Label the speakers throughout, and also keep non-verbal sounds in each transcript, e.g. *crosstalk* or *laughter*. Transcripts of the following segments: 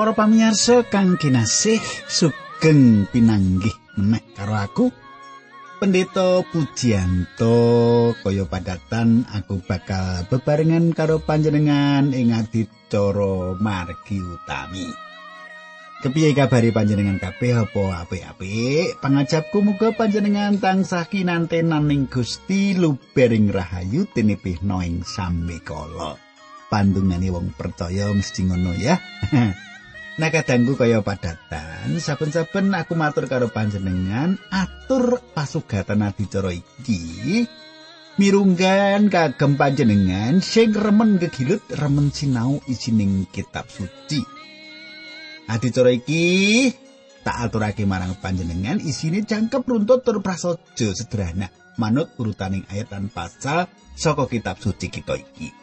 Speaker 1: Para pamirsa kang kinasih sugeng pinanggih meneh karo aku. Pendeta Pujianto kaya padatan aku bakal bebarengan karo panjenengan ing adicara margi utami. Kepiye kabari panjenengan kabeh apa apik-apik? Pangajapku muga panjenengan tansah kinantenan ing Gusti lubering rahayu tinipihna ing sambekala. Pandungane wong percaya mesti ngono ya. *laughs* Nah kadangku kaya padatan, saben-saben aku matur karo panjenengan atur pasugatan adicara iki mirunggan kagem panjenengan sing remen gegilut remen sinau isining kitab suci. Adicara iki tak aturake marang panjenengan isine jangkep runtut tur prasaja sederhana manut urutaning ayat lan pasal saka kitab suci kita iki.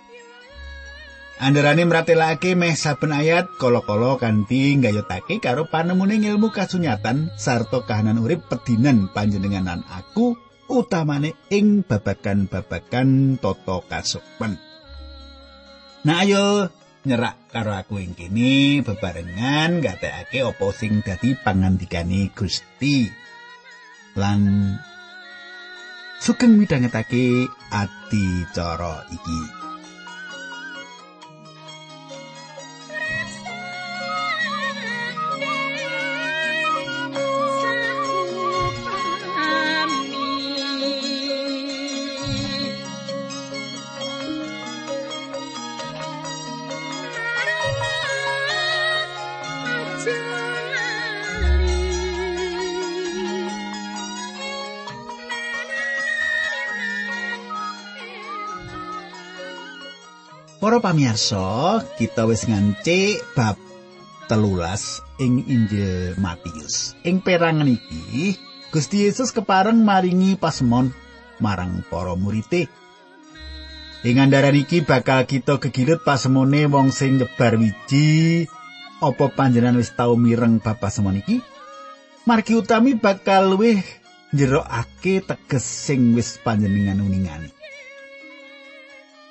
Speaker 1: Andharane mratelake meh saben ayat kala-kala kanthi nggayutake karo panemune ilmu kasunyatan sarta kahanan urip pedinan panjenenganan aku utamane ing babagan-babagan tata kasupen. Nah ayo nyerak karo aku ing kene bebarengan gatekake apa sing dadi pangandikane Gusti. Lan sugeng midhangetake ati cara iki. Pamirsa, kita wis ngancik bab telulas ing Injil Matius. Ing perangan iki, Gusti Yesus kepareng maringi pasemon marang para murid. Ing andaran iki bakal kita kegilut pasemone wong sing nyebar wiji. Apa panjenengan wis tau mireng bab pasemon iki? Margi utami bakal luwih njerokake teges sing wis panjenengan uningani.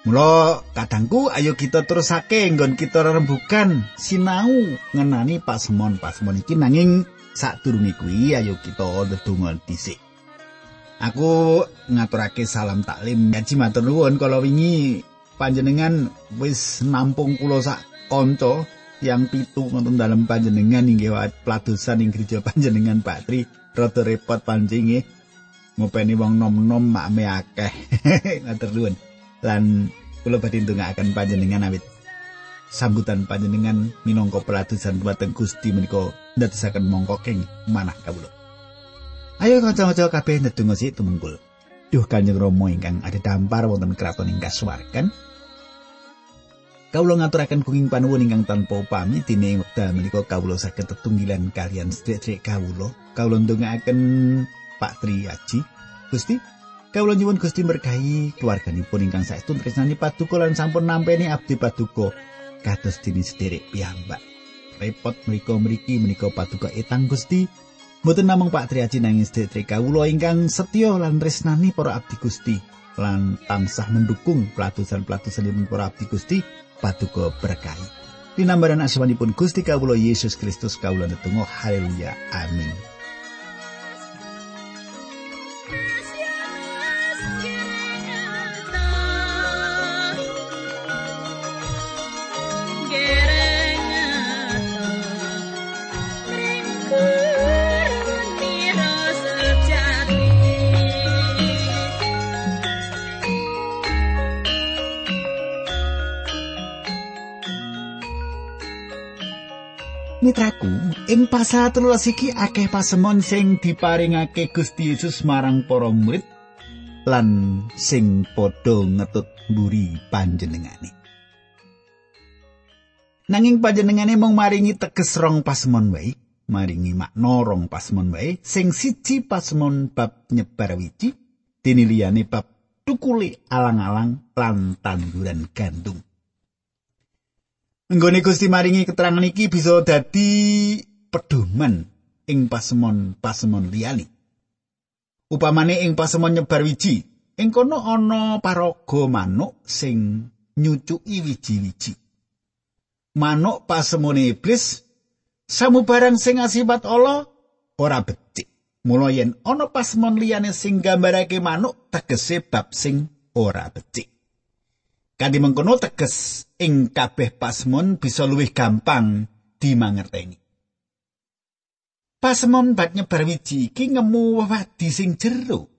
Speaker 1: Mula kadangku ayo kita terusake nggon kita rembukan. Sinau ngenani pasemon-pasemon iki nanging sadurunge kuwi ayo kita ndedonga dhisik. Aku ngaturake salam taklim. Ngaji matur nuwun kala wingi. Panjenengan wis nampung kula sak kanca yang pitu wonten dalem panjenengan inggih pladosan ing gereja panjenengan Pak Tri rada repot pancinge ngopeni wong nom-nom makme akeh. *laughs* Matur nuwun lan kula badhe ndongaaken panjenengan awit sambutan panjenengan minangka peladusan dhumateng Gusti menika ndadosaken mongko keng manah kawula. Ayo kanca-kanca kabeh ndedonga sik tumungkul. Duh Kanjeng Rama ingkang ada dampar wonten kraton ing kasuwargan. Kawula ngaturaken kenging panuwun ingkang tanpa upami dene wekdal menika kawula saged tetunggilan kalian sedherek kawula. Kawula ndongaaken Pak Tri Aji. Gusti, Kawula nyuwun Gusti berkahi keluarganipun ingkang saestu tresnani paduka lan sampun nampeni abdi paduka kados dini sederek piyambak. Repot mriku mriki menika paduka etang Gusti. Mboten namung Pak Triaji nanging sedherek kawula ingkang setya lan tresnani para abdi Gusti lan tansah mendukung pelatusan-pelatusanipun para abdi Gusti paduka berkahi. Dinambaran asmanipun Gusti kawula Yesus Kristus kawula netunggal haleluya amin. Mitraku, ing pasal telulas iki akeh pasemon sing diparingake Gusti Yesus marang para murid lan sing padha ngetut mburi panjenengane. Nanging panjenengane mung maringi teges rong pasemon wae, maringi makna rong pasemon wae, sing siji pasemon bab nyebar wiji, dene liyane bab tukuli alang-alang lan tanduran gandum. Nggone Gusti maringi keterangan iki bisa dadi pedoman ing pasemon-pasemon liyane. Upamane ing pasemon nyebar wiji, ing kono ana paraga manuk sing nyucuki wiji-wiji. Manuk pasemone iblis Samubarang sing asipat Allah ora becik. Mula yen ana pasmon liyane sing gambarake manuk tegese bab sing ora becik. Kanthi mengkono teges ing kabeh pasmon bisa luwih gampang dimangerteni. Pasmon bab nyebar wiji iki ngemu wewadi sing jero.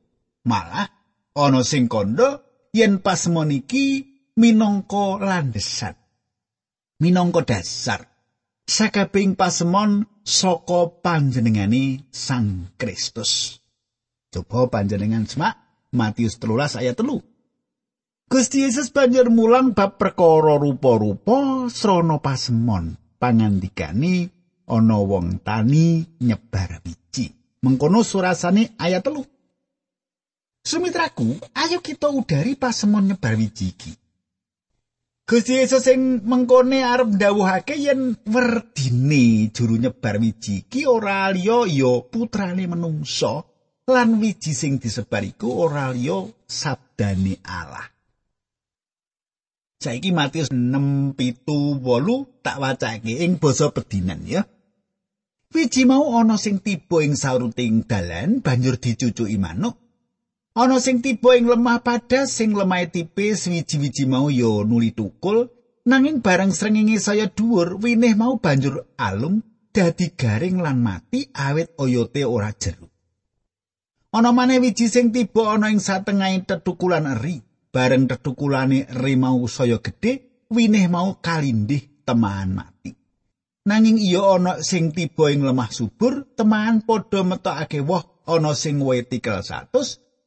Speaker 1: Malah ana sing kandha yen pasmon iki minangka landhesan. Minangka dasar sakabing pasemon saka panjenengane Sang Kristus. Coba panjenengan semak Matius 13 ayat 3. Gusti Yesus banjur mulang bab perkara rupa-rupa srana pasemon. Pangandikane ana wong tani nyebar biji. Mengkono surasane ayat 3. Sumitraku, ayo kita udari pasemon nyebar wiji iki. Gusti Yesus sing mengkone arep ndawuhake yen werdine juru nyebar wiji iki ora liya ya putrane menungsa lan wiji sing disebar iku ora liya sabdane Allah. Saiki Matius 6 pitu tak wacake ing basa pedinan ya. Wiji mau ana sing tiba ing sauruting dalan banjur dicucuki manuk Ana sing tiba ing lemah padas sing lemahe tipis wiji-wiji mau ya nuli tukul nanging barang srengenge saya dhuwur winih mau banjur alum dadi garing lan mati awet oyote ora jero. Ana maneh wiji sing tiba ana ing satengahing tetukulan eri bareng tetukulane eri mau saya gedhe winih mau kalindih temahan mati. Nanging iya ana sing tiba ing lemah subur temahan padha metokake woh ana sing wetikel 100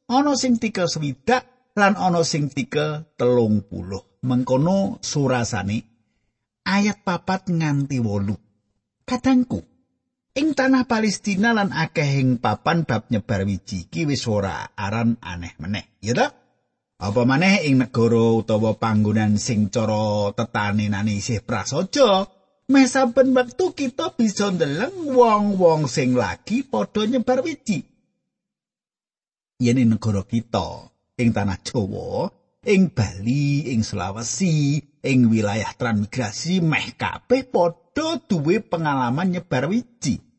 Speaker 1: ana sing tikel swidak lan ana sing tikel telung puluh. Mengkono surasane ayat papat nganti wolu. Kadangku ing tanah Palestina lan akeh ing papan bab nyebar wiji iki wis ora aran aneh meneh ya ta apa maneh ing negara utawa panggonan sing cara tetanenane isih prasaja? Meh saben wektu kita bisa ndeleng wong-wong sing lagi padha nyebar wiji. Yen ing negara kita ing tanah Jawa ing Bali ing Sulawesi ing wilayah transmigrasi meh kabeh padha duwe pengalaman nyebar wiji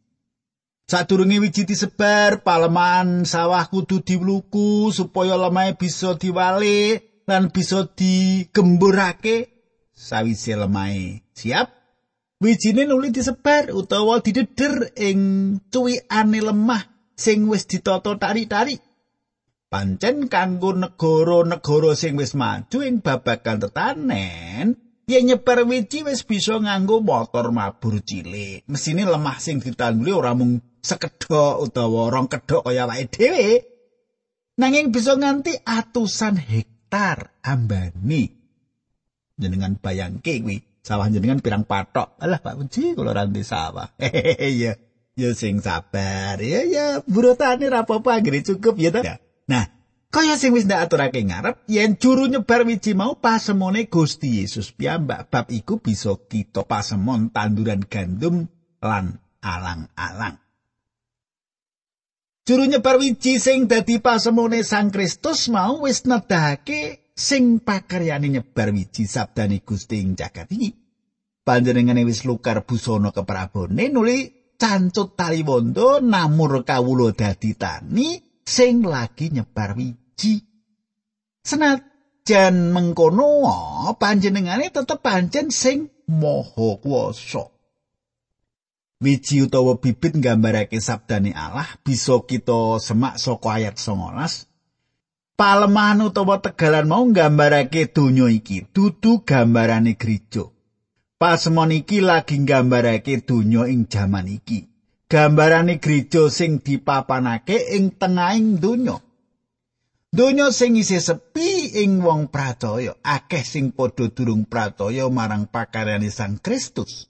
Speaker 1: Sadurunge wiji disebar, paleman sawah kudu diwluku supaya lemah bisa diwale lan bisa digemburake sawise lemah siap. Wijine nuli disebar utawa dideder ing cuwikane lemah sing wis ditata tarik-tarik. pancen kanggo negara-negara sing wis maju ing babagan tetanen yen nyebar wiji wis bisa nganggo motor mabur cilik. Mesine lemah sing ditangguli ora mung sekedhok utawa rong kedhok kaya wae dhewe. Nanging bisa nganti atusan hektar ambani. Jenengan bayangke kuwi sawah jenengan pirang patok alah Pak Puji kula ranti sawah. *laughs* Ya ya sing sabar. Ya ya burutane ra apa-apa cukup ya ta? Nah, kaya sing wis ndak aturake ngarep, yen juru nyebar wiji mau pasemone Gusti Yesus piyambak bab iku bisa kita pasemon tanduran gandum lan alang-alang. Juru nyebar wiji sing dadi pasemone Sang Kristus mau wis nedahake sing pakaryane nyebar wiji sabdane Gusti ing jagat iki. Panjenengane wis lukar busana keprabone nuli cancut tali wondo namur kawula dadi tani sing lagi nyebar wiji. Senajan mengkono panjenengane tetep pancen sing maha kuwasa. Wiji utawa bibit nggambarake sabdane Allah bisa kita semak saka ayat 19. Palemahan utawa tegalan mau nggambarake donya iki, dudu gambarane gereja. Pasemon iki lagi nggambarake donya ing jaman iki. gambarane gereja sing dipapanake ing tengahing donya. Donya sing isih sepi ing wong pracaya, akeh sing padha durung pracaya marang pakaryane Sang Kristus.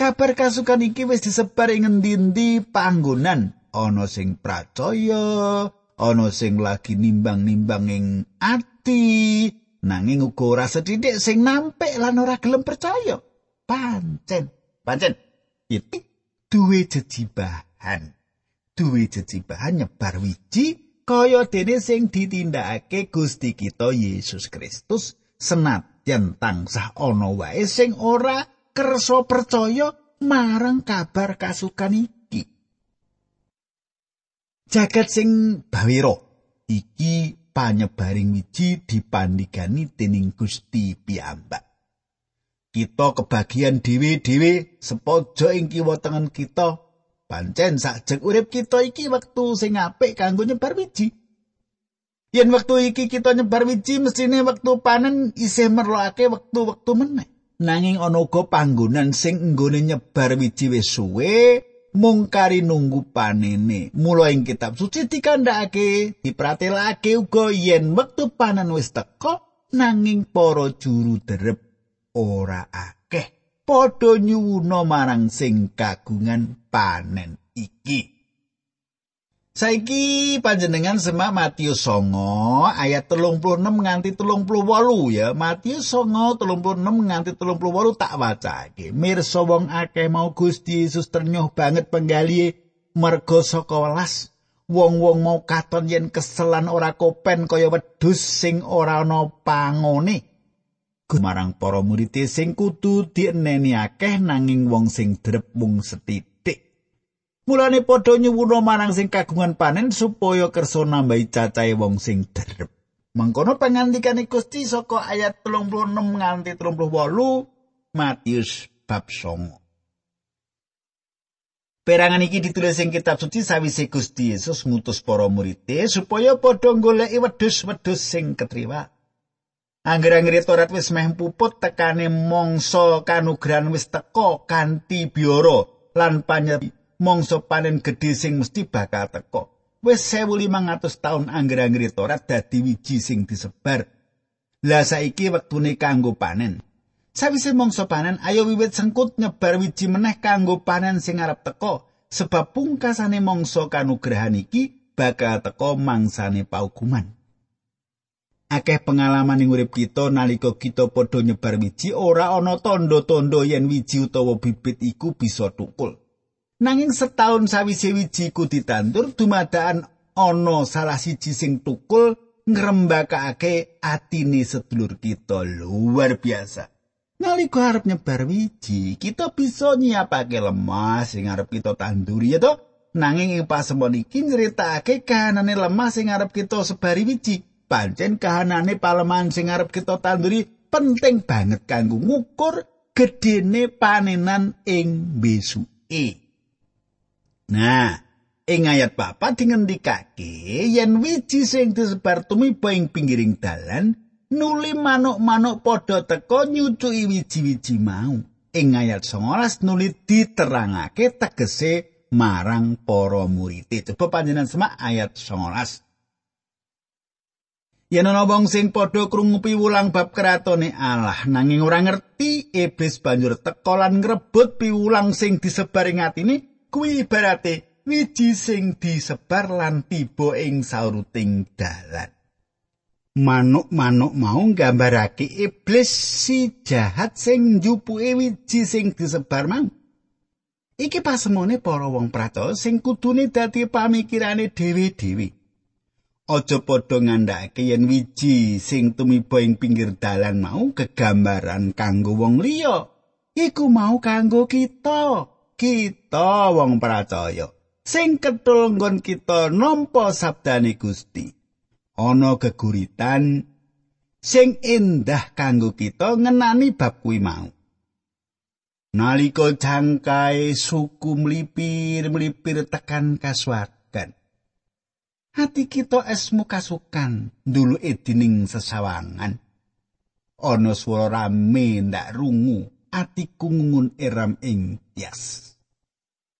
Speaker 1: Kabar kasukan iki wis disebar ing ngendi-endi panggonan, ana sing pracaya, ana sing lagi nimbang-nimbang ing ati, nanging uga ora sethithik sing nampik lan ora gelem percaya. Pancen, pancen. Iki duwe jejibahan. Duwe jejibahan nyebar wiji kaya dene sing ditindakake Gusti kita Yesus Kristus senadyan tansah ana wae sing ora kersa percaya marang kabar kasukan iki. Jagat sing bawira iki panyebaring wiji dipandhigani dening Gusti piyambak. Kita kebagian dhewe-dhewe sepojo ing kiwa tengen kita. Pancen sakjeng urip kita iki wektu sing apik kanggo nyebar wiji. Yen wektu iki kita nyebar wiji mesine wektu panen isih merlokake wektu-wektu meneh. Nanging ana uga panggonan sing nggone nyebar wiji wis suwe mung kari nunggu panene. Mula ing kitab suci dikandhakake dipratelake uga yen wektu panen wis teka nanging para juru derep ora akeh. Padha nyuwuna marang sing kagungan panen iki. Saiki panjenengan semak Matius 9 ayat 36 nganti 38 ya. Matius 9 36 nganti 38 tak wacake. Mirsa wong akeh mau Gusti Yesus ternyuh banget penggali merga saka welas. Wong-wong mau katon yen keselan ora kopen kaya wedhus sing ora ana pangone. Gumarang para murid sing kudu dieneni akeh nanging wong sing drep mung setitik. Mulane padha nyuwuna marang sing kagungan panen supaya kersa nambahi cacahe wong sing derep. Mangkono pangandikane Gusti saka ayat 36 nganti 38 Matius bab 9. Perangan iki ditulis ing kitab suci sawise Gusti Yesus ngutus para murid supaya padha goleki wedhus-wedhus sing ketriwa. Angger-angger Torat wis meh puput tekane mangsa kanugrahan wis teka kanthi biara lan panyet mangsa panen gedhe sing mesti bakal teka. Wis 1500 taun angger-angger Torat dadi wiji sing disebar. Lah saiki wektune kanggo panen. Sawise mangsa panen, ayo wiwit sengkut nyebar wiji meneh kanggo panen sing arep teka, sebab pungkasane mangsa kanugrahan iki bakal teka mangsane paukuman. Akeh pengalaman ing urip kita nalika kita padha nyebar wiji ora ana tanda-tanda yen wiji utawa bibit iku bisa tukul. Nanging setahun sawise wiji ku ditandur dumadakan ana salah siji sing tukul ngrembakake atine sedulur kita luar biasa. Nalika arep nyebar wiji, kita bisa nyiapake lemah sing arep kita tanduri ya toh. Nanging ing pasemon iki nyritakake kahanane lemah sing arep kita sebari wiji. Pancen kahanane palemahan sing arep kita tanduri penting banget kanggo ngukur gedene panenan ing besuke. Nah, ing ayat papat dingendikake yen wiji sing disebar tumiba ing pinggiring dalan nuli manuk-manuk padha teka nyucuki wiji-wiji mau. Ing ayat 19 nuli diterangake tegese marang para murid. Coba panjenengan semak ayat 19. Yen ana wong sing padha krungu piwulang bab kratone Allah nanging ora ngerti iblis banjur teka lan ngrebut piwulang sing disebar ing atine kuwi ibarate wiji sing disebar lan tiba ing sauruting dalan. Manuk-manuk mau nggambarake iblis si jahat sing njupuke wiji sing disebar mau. Iki pasemone para wong prato sing kudune dadi pamikirane dhewe-dhewe. Aja padha ngandhake yen wiji sing tumiba ing pinggir dalan mau gegambaran kanggo wong liya. Iku mau kanggo kita. kita wong percaya sing ketul nggon kita nampa sabdane Gusti ana geguritan sing endah kanggo kita ngenani bab kuwi mau nalika jangkae suku mlipir-mlipir tekan kasuwargan hati kita esmu kasukan dulu edining sesawangan ana swara rame ndak rungu atiku ngungun eram ing tias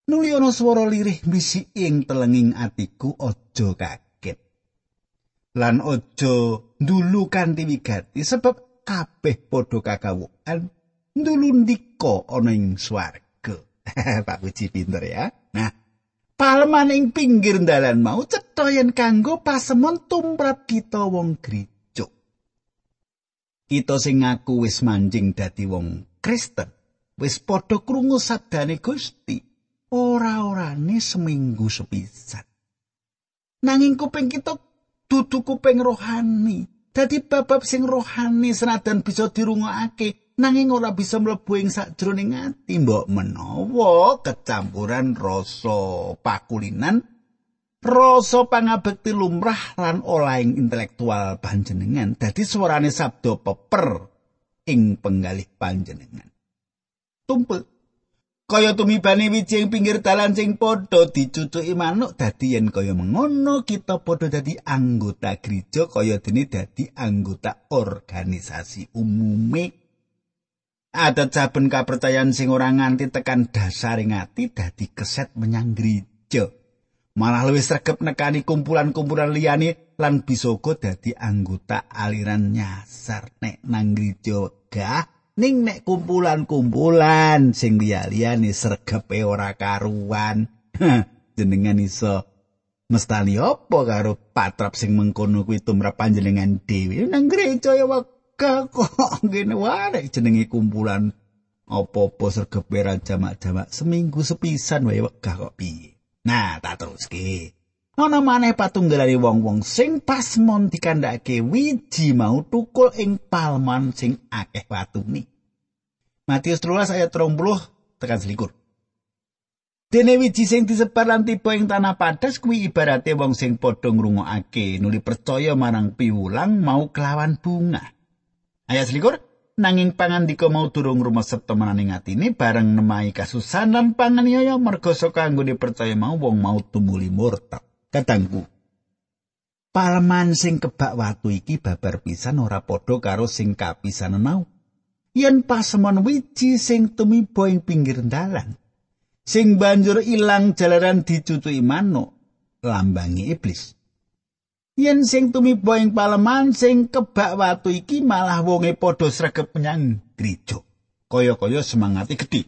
Speaker 1: Nuli ana swara lirih misi ing telenging atiku aja kaget. Lan aja ndulu kanthi wigati sebab kabeh padha kagawukan ndulu ndika ana ing swarga. *laughs* Pak Puji pinter ya. Nah, paleman ing pinggir dalan mau cetha kanggo pasemon tumrap kita wong gereja. Kita sing ngaku wis manjing dadi wong Kristen, wis padha krungu sabdane Gusti. ora-orane seminggu sepisan. Nanging kuping kita dudu kuping rohani. Dadi bab sing rohani senajan bisa dirungokake, nanging ora bisa mlebu ing sakjroning ati mbok menawa kecampuran rasa pakulinan rasa pangabekti lumrah lan olaing intelektual panjenengan. Dadi suarane sabda peper ing penggalih panjenengan. Tumpel kaya tumibane wiji ing pinggir dalan sing padha dicucuki manuk dadi yen kaya mengono kita padha dadi anggota gereja kaya dene dadi anggota organisasi umume ada saben kapercayan sing ora nganti tekan dasaring ati dadi keset menyang gereja. Malah luwih sregep nekani kumpulan-kumpulan liyane lan bisa uga dadi anggota aliran nyasar nek nang gereja gah. Ning nek kumpulan-kumpulan sing liya-liyane sregepe ora karuan. Jenengan iso mestani apa karo patrap sing mengkono kuwi tumrap panjenengan dhewe? Nang gereja ya wegah kok *laughs* ngene wae jenenge kumpulan apa-apa sregepe ra jamak-jamak seminggu sepisan wae wegah kok piye Nah, tak teruske. Ana maneh patunggalane wong-wong sing pasmon dikandhake wiji mau tukul ing palman sing akeh watune. Matius 13 ayat 30 tekan selikur. Dene wiji sing disebar lan tiba ing tanah padas kuwi ibarate wong sing padha ngrungokake nuli percaya marang piwulang mau kelawan bunga. Ayat selikur, nanging pangandika mau durung rumesep temenaning atine bareng nemahi kasusan lan panganiaya merga saka anggone percaya mau wong mau tumuli murtad. Kadangku. Palman sing kebak watu iki babar pisan ora padha karo sing kapisanan mau. Yen pasemon wiji sing tumiba ing pinggir dalan, sing banjur ilang jalaran dicucuki manuk, lambangi iblis. Yen sing tumiba ing paleman sing kebak watu iki malah wonge padha sregep menyang gereja kaya-kaya semangati gedhe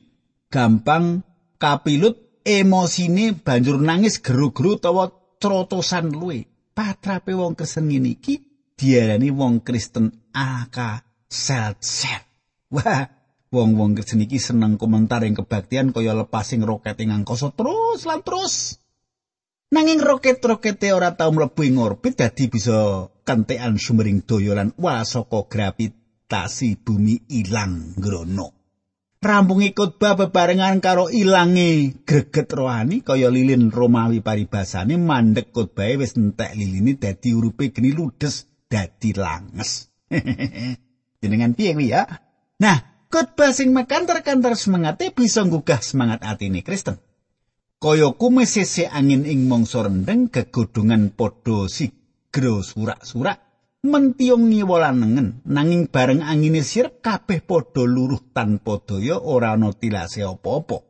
Speaker 1: gampang kapilut emosine banjur nangis geru-geru utawa trotosan luwe. Patrape wong Kristen iki diarani wong Kristen aka self-self wah wong-wong Kristen iki seneng komentar ing kebaktian kaya lepasing roket ing angkasa terus lan terus Nanging roket-rokete ora tau mlebu ing orbit dadi bisa kentekan sumering daya lan wasaka gravitasi bumi ilang grono. Rampungi khotbah bebarengan karo ilange greget rohani kaya lilin Romawi paribasane mandek khotbahe wis entek liline dadi urupe geni ludes dadi langes. *laughs* Jenengan piye kuwi ya? Nah, khotbah sing mekanter-kanter semangate bisa nggugah semangat atine Kristen. Kaya kumesese angin ing mangsa rendeng gegodhongan padha sigra surak-surak mentiung ngiwolanengen nanging bareng angine sirep kabeh padha luruh tanpa daya ora ana tilase apa-apa.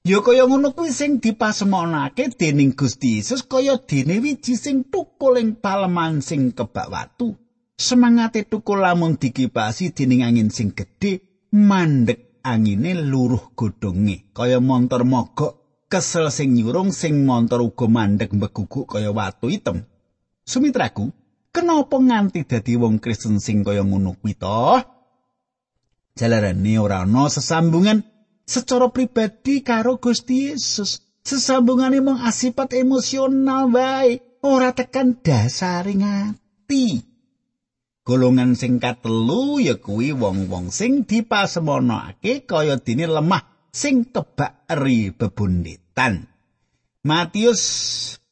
Speaker 1: Ya kaya ngono kuwi sing dipasemonake dening Gusti Yesus kaya dene wiji sing tukul ing paleman sing kebak watu. Semangate tukul lamun dikipasi dening angin sing gedhe mandek angine luruh godhonge kaya montor mogok kesel sing nyurung sing montor uga mandek mbeguguk kaya watu item. Sumitraku, kenapa nganti dadi wong Kristen sing kaya ngono kuwi to? Jalarane ora ana sesambungan secara pribadi karo Gusti Yesus. Sesambungane mung asipat emosional wae, ora tekan dasaring ati. Golongan sing katelu ya kuwi wong-wong sing dipasemonake kaya dene lemah sing kebak eri bebunditan. Matius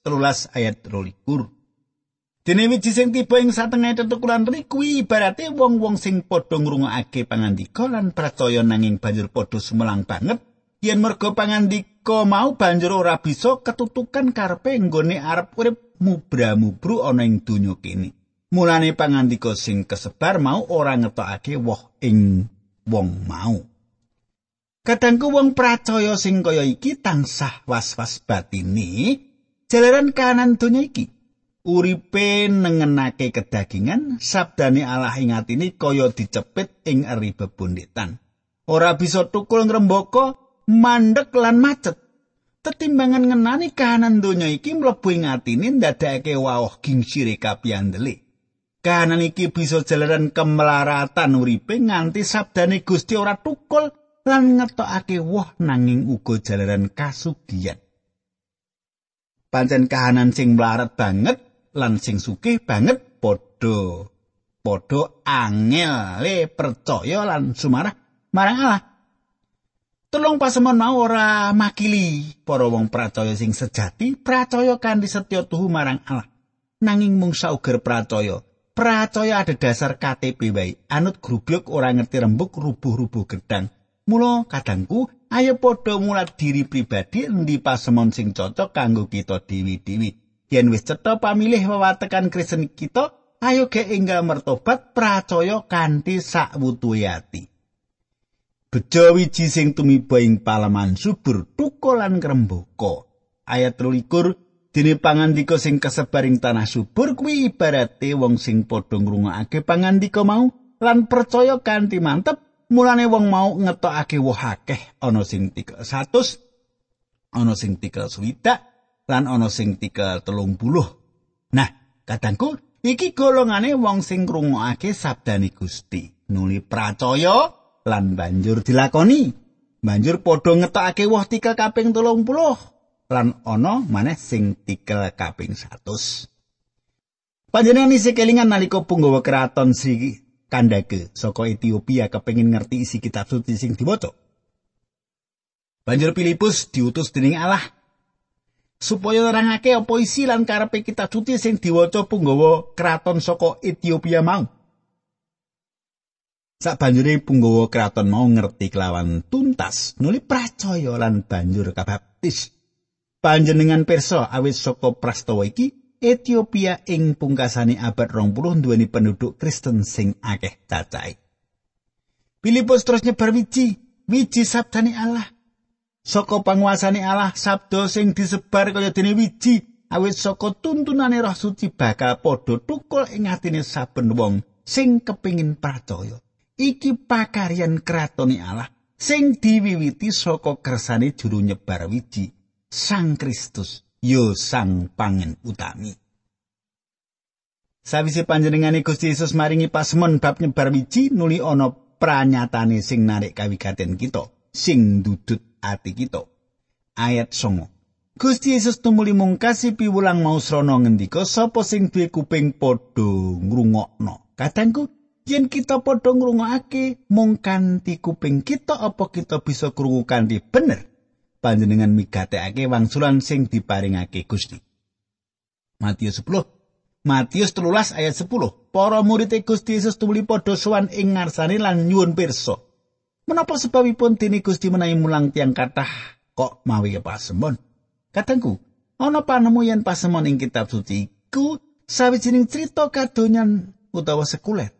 Speaker 1: 13 ayat 22. Dene wiji sing tiba ing satengah tetukulan riku ibarate wong-wong sing padha ngrungokake pangandika lan percaya nanging banjur padha sumelang banget yen merga pangandika mau banjur ora bisa ketutukan karepe nggone arep urip mubra-mubru ana ing donya kene. Mulane pangandika sing kesebar mau ora ngetokake woh ing wong mau. Kadangku wong percaya sing kaya iki tansah was-was batine jalaran kanan donya iki. Uripe nengenake kedagingan, sabdane Allah ing atine kaya dicepit ing eri bebunditan. Ora bisa tukul ngrembaka, mandek lan macet. Tetimbangan ngenani kahanan donya iki mlebu ing atine ndadekake wawah gingsire kapiyandele. Kahanan iki bisa jalaran kemelaratan uripe nganti sabdane Gusti ora tukul lan ngetokake woh nanging uga jalaran kasugian. Pancen kahanan sing mlarat banget lan sing sugih banget padha padha angel percaya lan sumarah marang Allah. Tulung pasemon mau ora makili para wong percaya sing sejati, percaya kanthi setya tuhu marang Allah. Nanging mung sauger percaya. Percaya ada dasar KTP wae. Anut grubluk ora ngerti rembuk rubuh-rubuh gedang. Mula kadangku, ayo padha mulat diri pribadi endi pasemon sing cocok kanggo kita dewi-dewi. Yen wis cetha pamilih wewatekan Kristen kita, ayo ge enggal mertobat percaya kanthi sakwutuhe ati. bejo wiji sing tumiba ing palaman subur tukolan krembaka ayat 23 dene pangandika sing kasebar ing tanah subur kuwi ibarate wong sing padha ngrungokake pangandika mau lan percaya kanthi mantep mulane wong mau ngetokake woh akeh ana sing 100 ana sing 3 lan ana sing 30 nah kadangku iki golongane wong sing ngrungokake sabdane Gusti nuli percaya lan banjur dilakoni. Banjur padha ngetokake woh tikel kaping 30 lan ana maneh sing tikel kaping 100. Panjenengan isi kelingan nalika punggawa keraton Sri Kandake saka Ethiopia kepengin ngerti isi kitab suci sing diwaca. Banjur Filipus diutus dening Allah supaya nerangake apa isi lan karepe kitab suci sing diwaca punggawa keraton saka Ethiopia mau. Sabanjure punggawa kraton mau ngerti kelawan tuntas nuli pracaya lan banjur kabaptis. Panjenengan pirsa awit saka prastawa iki Ethiopia ing pungkasane abad 20 duweni penduduk Kristen sing akeh cacahe. Filipus terus nyebar wiji, wiji sabdane Allah. Saka panguasane Allah sabda sing disebar kaya dene wiji awit saka tuntunane Roh Suci bakal padha tukul ing atine saben wong sing kepingin percaya. iki pakaryan kratone Allah sing diwiwiti saka kersane juru nyebar wiji Sang Kristus yo sang pangen utami. Sawise panjenengane Gusti Yesus maringi pasemon bab nyebar wiji nuli ana pranyatane sing narik kawigaten kita sing dudut ati kita. Ayat songo. Gusti Yesus tumuli mungkasi piwulang mau srana ngendika sapa sing duwe kuping padha ngrungokno? Kadangku yen kita padha ngrungokake mung kanthi kuping kita apa kita bisa krungu kanthi bener panjenengan migatekake wangsulan sing diparingake Gusti. Matius 10 Matius 13 ayat 10 Para murid Gusti Yesus tumuli padha sowan ing ngarsane lan nyuwun pirsa. Menapa sebabipun dene Gusti menawi mulang tiang kathah kok mawi pasemon? Katengku ana panemu yen pasemon ing kitab suci iku sawijining crita kadonyan utawa sekuler.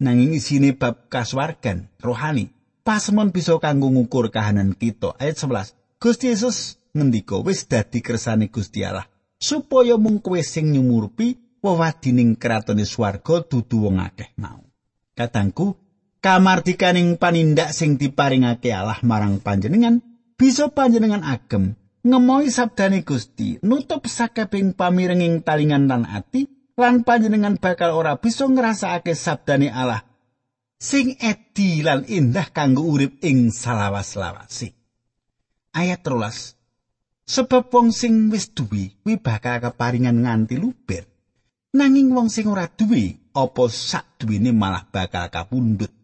Speaker 1: Nanging isine bab kaswargan rohani pasemon bisa kanggo ngukur kahanan kita. Ayat 11 Gusti Yesus ngendika wis dadi kersane Gusti Allah supaya mung kowe sing nyumurpi wewadining kratone swarga dudu wong akeh mau katangku kamardikaning panindak sing diparingake Allah marang panjenengan bisa panjenengan agem ngemoi sabdane Gusti nutup sakabing pamirenging talingan lan ati lan panjenengan bakal ora bisa ngrasakake sabdane Allah sing edi lan indah kanggo urip ing salawas-lawase. Ayat 13. Sebab wong sing wis duwe kuwi bakal keparingan nganti luber. Nanging wong sing ora duwe apa sak duwene malah bakal kapundhut.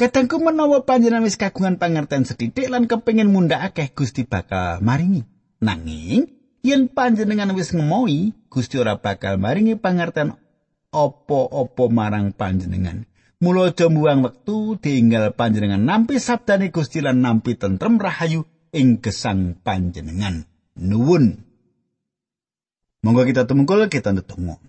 Speaker 1: Katengku menawa panjenengan wis kagungan pangerten sedidik lan kepengin mundhak akeh Gusti bakal maringi. Nanging yen panjenengan wis ngemoi Gusti ora bakal maringi pangerten opo-opo marang panjenengan. Mula aja mbuang wektu diinggal panjenengan nampi sabdane Gusti lan nampi tentrem rahayu ing gesang panjenengan. Nuwun. Monggo kita tumungkul kita ndedonga.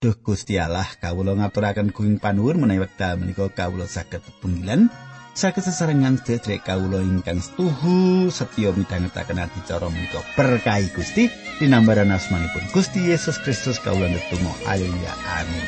Speaker 1: Duh Gusti Allah, kawula ngaturaken kuing panuwun menawi wekdal menika kawula saged penggilan. saged sesarengan sedherek kawula ingkang setuhu setya midhangetaken adicara menika berkahi Gusti dinambaran asmanipun Gusti Yesus Kristus kawula netunggal haleluya amin